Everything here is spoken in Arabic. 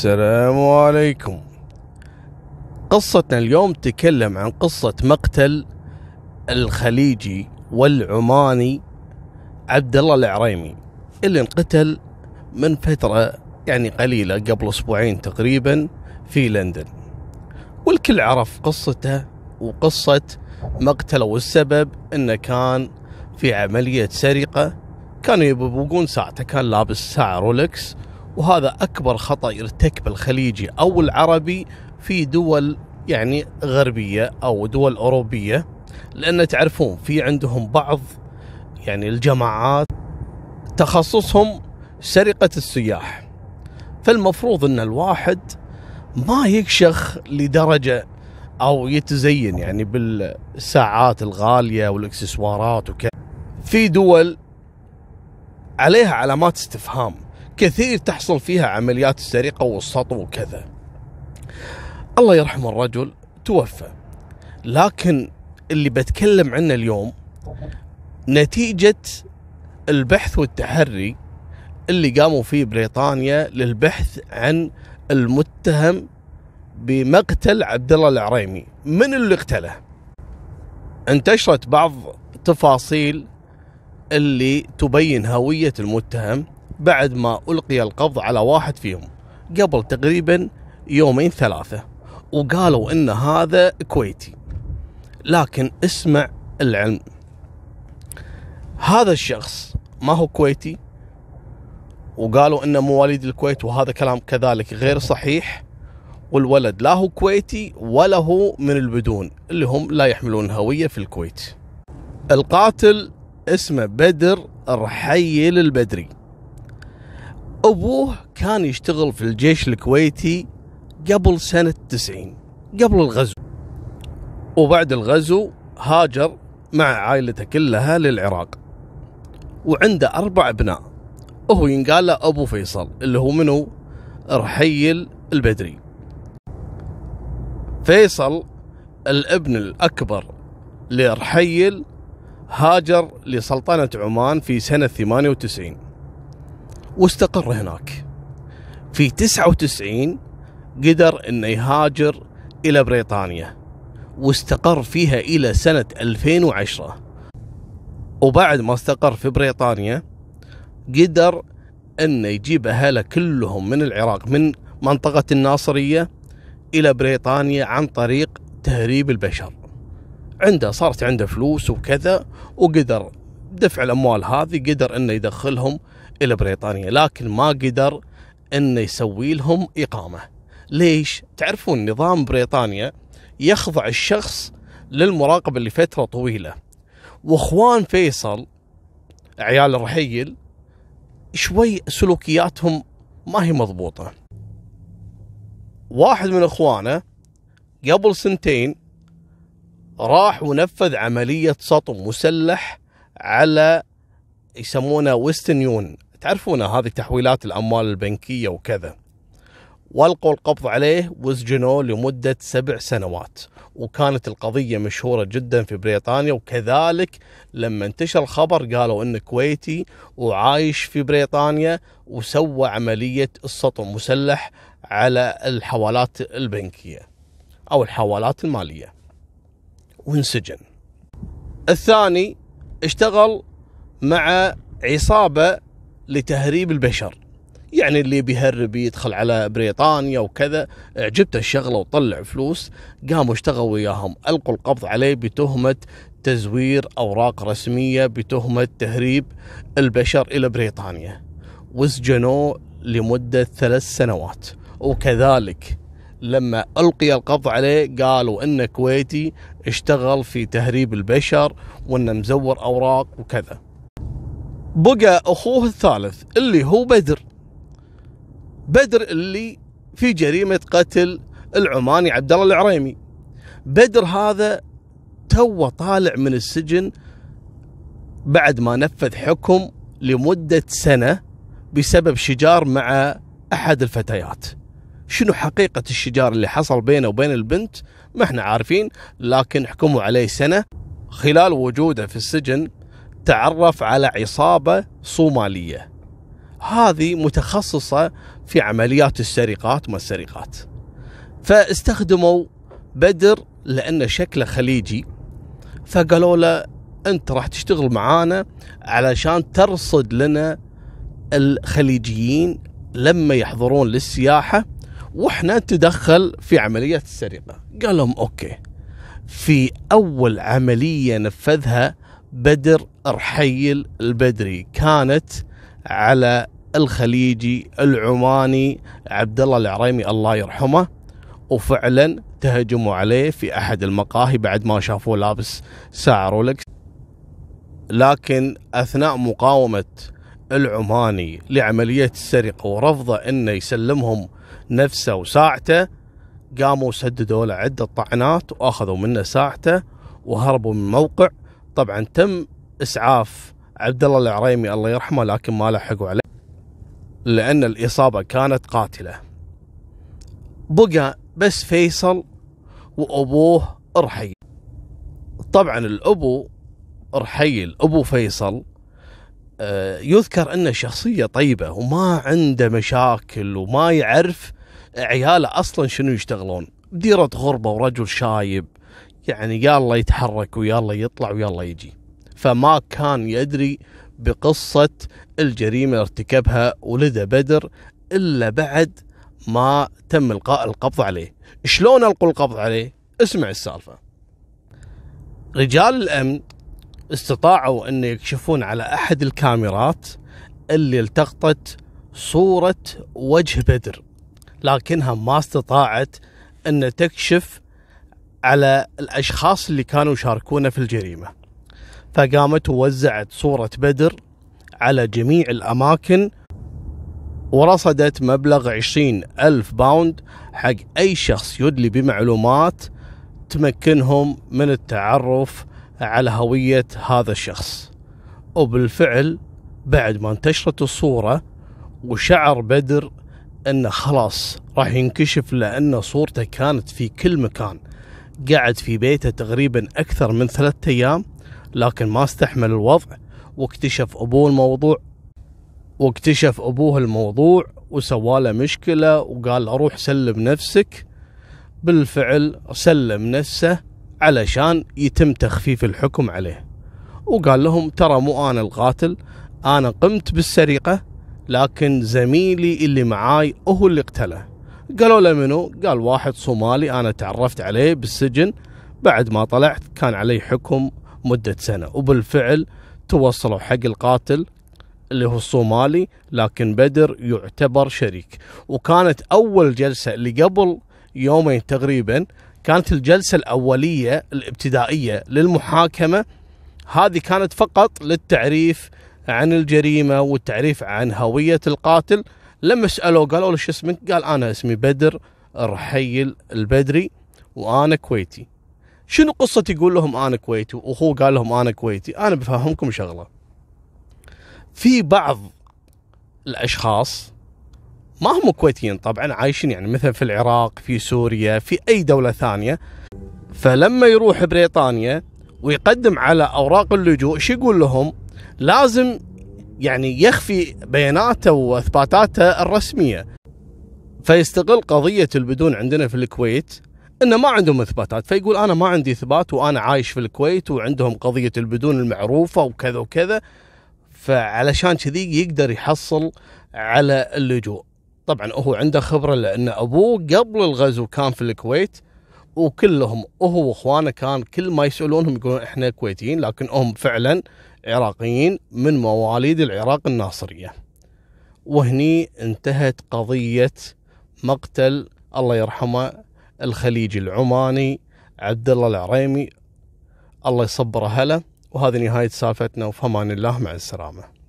السلام عليكم. قصتنا اليوم تكلم عن قصة مقتل الخليجي والعماني عبد الله العريمي اللي انقتل من فترة يعني قليلة قبل أسبوعين تقريبا في لندن. والكل عرف قصته وقصة مقتله والسبب إنه كان في عملية سرقة. كانوا يبوقون ساعته كان لابس ساعة رولكس وهذا أكبر خطأ يرتكب الخليجي أو العربي في دول يعني غربية أو دول أوروبية لأن تعرفون في عندهم بعض يعني الجماعات تخصصهم سرقة السياح. فالمفروض أن الواحد ما يكشخ لدرجة أو يتزين يعني بالساعات الغالية والإكسسوارات وكذا. في دول عليها علامات استفهام. كثير تحصل فيها عمليات السرقة والسطو وكذا. الله يرحم الرجل توفى. لكن اللي بتكلم عنه اليوم نتيجة البحث والتحري اللي قاموا فيه بريطانيا للبحث عن المتهم بمقتل عبد الله العريمي. من اللي اقتله؟ انتشرت بعض تفاصيل اللي تبين هوية المتهم. بعد ما ألقي القبض على واحد فيهم قبل تقريبا يومين ثلاثة وقالوا إن هذا كويتي. لكن اسمع العلم. هذا الشخص ما هو كويتي؟ وقالوا إنه مواليد الكويت وهذا كلام كذلك غير صحيح. والولد لا هو كويتي ولا هو من البدون اللي هم لا يحملون هوية في الكويت. القاتل اسمه بدر رحيل البدري أبوه كان يشتغل في الجيش الكويتي قبل سنة 90 قبل الغزو. وبعد الغزو هاجر مع عائلته كلها للعراق. وعنده أربع أبناء. وهو ينقال له أبو فيصل اللي هو منو؟ رحيل البدري. فيصل الابن الأكبر لرحيل هاجر لسلطنة عمان في سنة 98 واستقر هناك. في 99 قدر إنه يهاجر إلى بريطانيا واستقر فيها إلى سنة 2010 وبعد ما استقر في بريطانيا قدر إنه يجيب اهله كلهم من العراق من منطقة الناصرية إلى بريطانيا عن طريق تهريب البشر. عنده صارت عنده فلوس وكذا وقدر دفع الأموال هذه قدر إنه يدخلهم إلى بريطانيا لكن ما قدر إنه يسوي لهم إقامة. ليش؟ تعرفون نظام بريطانيا يخضع الشخص للمراقبة لفترة طويلة. وإخوان فيصل عيال الرحيل شوي سلوكياتهم ما هي مضبوطة. واحد من إخوانه قبل سنتين راح ونفذ عملية سطو مسلح على يسمونه ويستن يون تعرفون هذه تحويلات الأموال البنكية وكذا. والقوا القبض عليه وسجنوه لمدة سبع سنوات. وكانت القضية مشهورة جدا في بريطانيا وكذلك لما انتشر الخبر قالوا انه كويتي وعايش في بريطانيا وسوى عملية السطو مسلح على الحوالات البنكية أو الحوالات المالية. وانسجن. الثاني اشتغل مع عصابة لتهريب البشر. يعني اللي بيهرب يدخل على بريطانيا وكذا عجبته الشغلة وطلع فلوس قاموا اشتغلوا وياهم. ألقوا القبض عليه بتهمة تزوير أوراق رسمية بتهمة تهريب البشر إلى بريطانيا. وسجنوه لمدة ثلاث سنوات. وكذلك لما ألقي القبض عليه قالوا إنه كويتي اشتغل في تهريب البشر وإنه مزور أوراق وكذا. بقى أخوه الثالث اللي هو بدر. بدر اللي في جريمة قتل العماني عبد الله العريمي. بدر هذا تو طالع من السجن بعد ما نفذ حكم لمدة سنة بسبب شجار مع أحد الفتيات. شنو حقيقة الشجار اللي حصل بينه وبين البنت؟ ما إحنا عارفين لكن حكموا عليه سنة خلال وجوده في السجن تعرف على عصابة صومالية. هذه متخصصة في عمليات السرقات ما السرقات. فاستخدموا بدر لأنه شكله خليجي. فقالوا له أنت راح تشتغل معانا علشان ترصد لنا الخليجيين لما يحضرون للسياحة وإحنا نتدخل في عملية السرقة. قال لهم okay. في أول عملية نفذها بدر رحيل البدري. كانت على الخليجي العماني عبد الله العريمي الله يرحمه وفعلا تهجموا عليه في أحد المقاهي بعد ما شافوه لابس ساعة Rolex. لكن أثناء مقاومة العماني لعملية السرقة ورفضه إنه يسلمهم نفسه وساعته قاموا سددوا له عدة طعنات وأخذوا منه ساعته وهربوا من الموقع. طبعا تم إسعاف عبد الله العريمي الله يرحمه لكن ما لحقوا عليه لأن الإصابة كانت قاتلة. بقى بس فيصل وأبوه رحيل. طبعا الأبو رحيل أبو فيصل آه، يذكر انه شخصية طيبة وما عنده مشاكل وما يعرف عياله أصلا شنو يشتغلون. بديره غربة ورجل شايب. يعني يلا يتحرك ويلا يطلع ويلا يجي. فما كان يدري بقصة الجريمة ارتكبها ولده بدر إلا بعد ما تم إلقاء القبض عليه. شلون ألقوا القبض عليه؟ اسمع السالفة. رجال الأمن استطاعوا أن يكشفون على أحد الكاميرات اللي التقطت صورة وجه بدر لكنها ما استطاعت أن تكشف على الأشخاص اللي كانوا يشاركونه في الجريمة. فقامت ووزعت صورة بدر على جميع الأماكن ورصدت مبلغ عشرين ألف باوند حق أي شخص يدلي بمعلومات تمكنهم من التعرف على هوية هذا الشخص. وبالفعل بعد ما انتشرت الصورة وشعر بدر إنه خلاص راح ينكشف لأن صورته كانت في كل مكان. قعد في بيته تقريبا أكثر من ثلاثة أيام لكن ما استحمل الوضع واكتشف أبوه الموضوع. واكتشف أبوه الموضوع وسواله مشكلة وقال أروح سلم نفسك. بالفعل سلم نفسه علشان يتم تخفيف الحكم عليه. وقال لهم ترى مو أنا القاتل أنا قمت بالسرقة لكن زميلي اللي معاي هو اللي قتله. قالوا له منو؟ قال واحد صومالي أنا تعرفت عليه بالسجن. بعد ما طلعت كان علي حكم مدة سنة. وبالفعل توصلوا حق القاتل اللي هو الصومالي لكن بدر يعتبر شريك. وكانت أول جلسة اللي قبل يومين تقريبا كانت الجلسة الأولية الابتدائية للمحاكمة. هذه كانت فقط للتعريف عن الجريمة والتعريف عن هوية القاتل. لما سألوه قالوا له شو اسمك؟ قال أنا اسمي بدر رحيل البدري وأنا كويتي. شنو قصة يقول لهم أنا كويتي؟ وهو قال لهم أنا كويتي. أنا بفهمكم شغلة. في بعض الأشخاص ما هم كويتيين طبعا عايشين يعني مثلا في العراق في سوريا في أي دولة ثانية. فلما يروح بريطانيا ويقدم على أوراق اللجوء شو يقول لهم؟ لازم يعني يخفي بياناته وإثباتاته الرسمية. فيستغل قضية البدون عندنا في الكويت إنه ما عندهم إثباتات. فيقول أنا ما عندي إثبات وأنا عايش في الكويت وعندهم قضية البدون المعروفة وكذا وكذا فعلشان كذي يقدر يحصل على اللجوء. طبعا هو عنده خبرة لأن أبوه قبل الغزو كان في الكويت وكلهم هو وإخوانه كان كل ما يسألونهم يقولون إحنا كويتيين لكن هم فعلا عراقيين من مواليد العراق الناصرية. وهني انتهت قضية مقتل الله يرحمه الخليجي العماني عبد الله العريمي الله يصبره هلا وهذه نهاية سالفتنا وفي أمان الله مع السلامة.